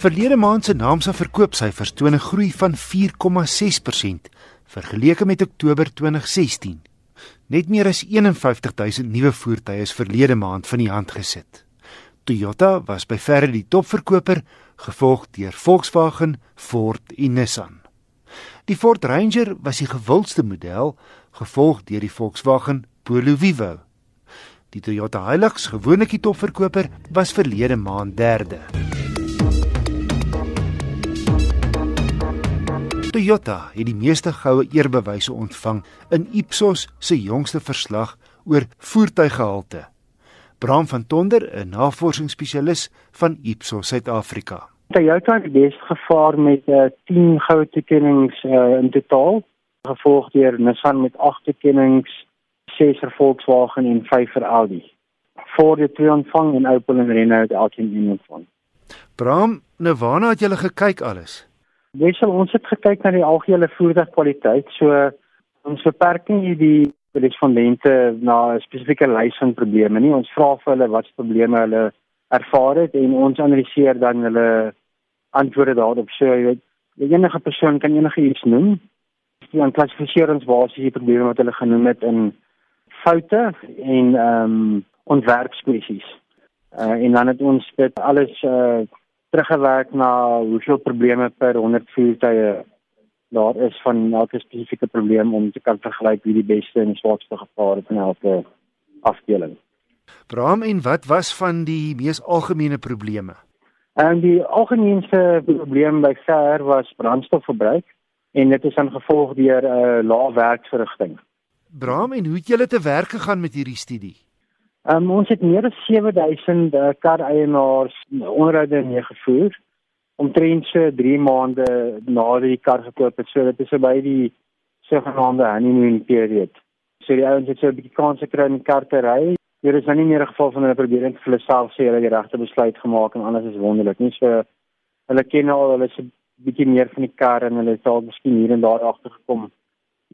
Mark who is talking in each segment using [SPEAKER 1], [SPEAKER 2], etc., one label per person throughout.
[SPEAKER 1] Verlede maand se naamsa verkoopsyfers toon 'n groei van 4,6% vergeleke met Oktober 2016. Net meer as 51000 nuwe voertuie is verlede maand van die hand gesit. Toyota was by verre die topverkoper, gevolg deur Volkswagen, Ford en Nissan. Die Ford Ranger was die gewildste model, gevolg deur die Volkswagen Polo Vivo. Die Toyota Hilux, gewoonlik die topverkoper, was verlede maand derde. Toyota het die meeste goue eerbewyse ontvang in Ipsos se jongste verslag oor voertuiggehalte. Bram van Tonder, 'n navorsingsspesialis van Ipsos Suid-Afrika.
[SPEAKER 2] Toyota het bes gevaar met uh, 10 goue toekenninge uh, in totaal, gevolg deur Nissan met 8 toekenninge, 6 vir Volkswagen en 5 vir Audi. Voor die twee ontvang en Opel en Renault elkeen een ontvang.
[SPEAKER 1] Bram, nou waarna het julle gekyk alles?
[SPEAKER 2] Wessel, ons het gekyk na die algehele voertuigkwaliteit. So ons beperking hier die respondente na 'n spesifieke lys van probleme nie. Ons vra vir hulle wat se probleme hulle ervaar het en ons analiseer dan hulle antwoorde daarop. So jy weet, enige persoon kan enige iets noem. Dan klassifiseer ons basies die probleme wat hulle genoem het in foute en ehm um, ontwerpspesies. Uh, en dan het ons dit alles uh, teruggewerk na hoeveel probleme per 100 voertuie daar is van elke spesifieke probleem om te kan vergelyk wie die beste en swakste gevaar het in elke afdeling.
[SPEAKER 1] Bram en wat was van die mees algemene probleme?
[SPEAKER 2] En die algemeenste probleem by ver was brandstofverbruik en dit is aan gevolg deur 'n uh, lae werksverrigting.
[SPEAKER 1] Bram en hoe het julle te werk gegaan met hierdie studie?
[SPEAKER 2] Um, ons het meer as 7000 uh, kar eienaars onderhoude meegevoer omtrent so 3 maande nadat die kar gekoop het. So dit is by die sogenaamde honeymoon period. So die ouens het so 'n bietjie kans gekry om die kar te ry. Hier is nou nie meer 'n geval van hulle probeer net vir hulle self sê hulle het die regte besluit gemaak en alles is wonderlik. Nie so hulle ken al hulle 'n bietjie meer van die kar en hulle het dalk miskien hier en daar agtergekom.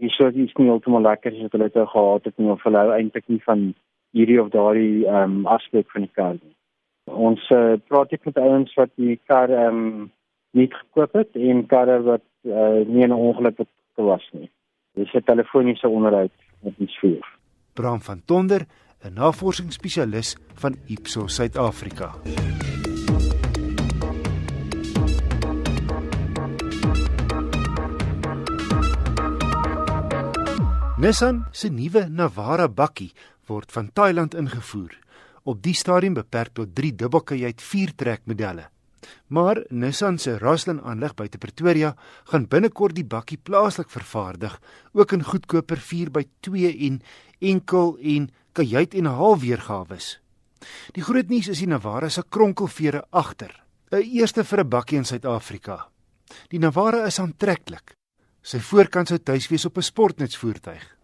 [SPEAKER 2] Hier sou iets nie heeltemal lekker is wat hulle te gehad het nie of hulle eintlik nie van hierdie of daardie ehm um, aspek van die kar. Ons uh, praat ek met ouens wat die kar ehm um, nie gekoop het en karre wat uh, nie in 'n ongeluk gewas nie. Dis 'n telefoniese onderhoud met ons voer.
[SPEAKER 1] Bram van Tonder, 'n navorsingsspesialis van Ipsos Suid-Afrika. Nissan se nuwe Navara bakkie word van Thailand ingevoer. Op die stadium beperk tot 3 dubbelkajuit 4-trek modelle. Maar Nissan se Roslyn aanleg buite Pretoria gaan binnekort die bakkie plaaslik vervaardig, ook in goedkoper 4x2 en enkel en kajuit en half weergawe. Die groot nuus is die Navara se kronkelvere agter, 'n eerste vir 'n bakkie in Suid-Afrika. Die Navara is aantreklik. Sy voorkant sou tuis wees op 'n sportnutsvoertuig.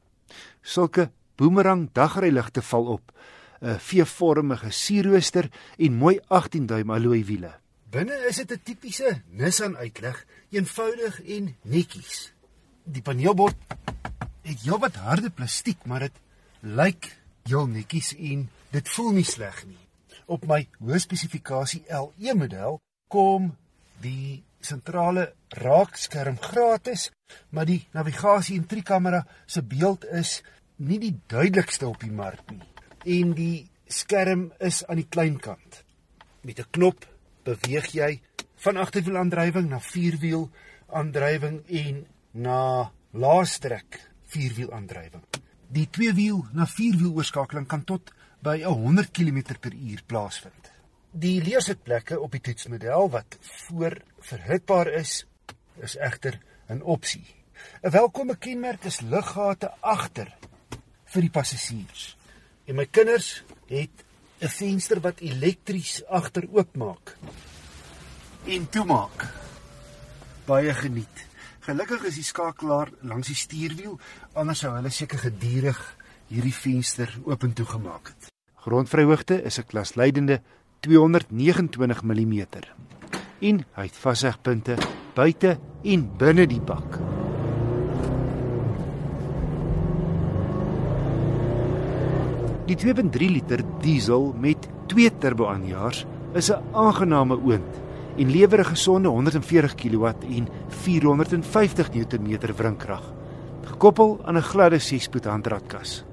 [SPEAKER 1] Sulke boomerang dagryligte val op, 'n V-vormige sierrooster en mooi 18 duim alloy wiele. Binne is dit 'n tipiese Nissan uitlig, eenvoudig en netjies. Die paneelbord het heelwat harde plastiek, maar dit lyk heel netjies en dit voel nie sleg nie. Op my hoë spesifikasie LE model kom die sentrale raakskerm gratis, maar die navigasie en trikamera se beeld is nie die duidelikste op die mark nie en die skerm is aan die klein kant. Met 'n knop beweeg jy van agterwielaandrywing na vierwiel aandrywing en na laastrek vierwielaandrywing. Die tweewiel na vierwiel oorskakeling kan tot by 100 km/h plaasvind. Die leersitplekke op die toetsmodel wat voor verhitbaar is, is egter 'n opsie. 'n Welkome kenmerk is liggate agter vir die passasiers. En my kinders het 'n venster wat elektries agter oopmaak en toemaak. Baie geniet. Gelukkig is die skakelaar langs die stuurwiel, anders sou hulle seker gedurig hierdie venster oop en toe gemaak het. Grondvryhoogte is 'n klasleidende 229 mm. En hy het vashegpunte buite en binne die bak. Die 2.3 liter diesel met twee turbo-aanjaers is 'n aangename oond en lewer 'n gesonde 140 kW en 450 Nm wrinkrag, gekoppel aan 'n gladde 6-spoed handratkas.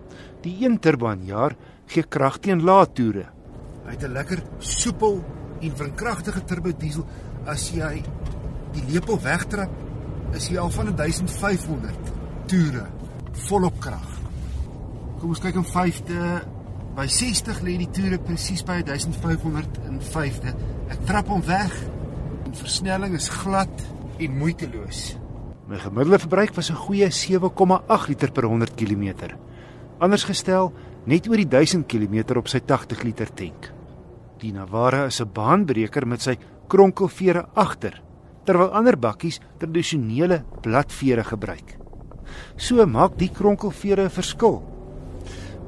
[SPEAKER 1] Die een turboaanjaer gee krag teen lae toere.
[SPEAKER 3] Hy het 'n lekker soepel en wrinkragtige turbo diesel. As jy die lepel wegtrap, is hy al van 1500 toere volop krag. Kom ons kyk in 5de by 60 lê die toere presies by 1505de. Ek trap hom weg en versnelling is glad en moeiteloos.
[SPEAKER 1] My gemiddelde verbruik was 'n goeie 7,8 liter per 100 km. Anders gestel, net oor die 1000 km op sy 80 liter tank. Die Navara is 'n baanbreker met sy kronkelvere agter, terwyl ander bakkies tradisionele bladvere gebruik. So maak die kronkelvere 'n verskil.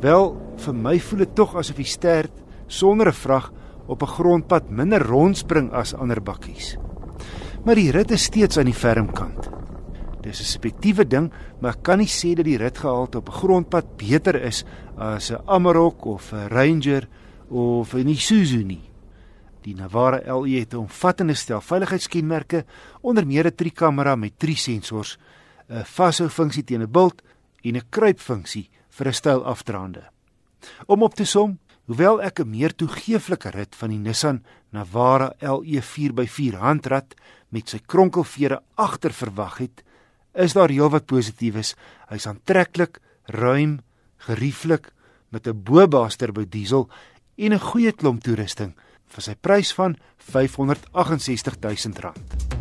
[SPEAKER 1] Wel, vir my voel dit tog asof die stert sonder 'n vrag op 'n grondpad minder rondspring as ander bakkies. Maar die rit is steeds aan die ferm kant. Dis 'n subjektiewe ding, maar ek kan nie sê dat die ritgehalte op 'n grondpad beter is as 'n Amarok of 'n Ranger of 'n Isuzu nie. Die Navara LE het 'n omvattende stel veiligheidskenmerke, onder meer 'n trikamera met drie sensors, 'n vashou funksie teen 'n bult en 'n kruipfunksie vir 'n styl afdraande. Om op te som, hoewel ek 'n meer toegeeflike rit van die Nissan Navara LE 4x4 handrat met sy kronkelvere agter verwag het, is daar heelwat positiefs. Hy's aantreklik, ruim, gerieflik met 'n bobaas turbo diesel en 'n goeie klomp toerusting vir sy prys van R568 000.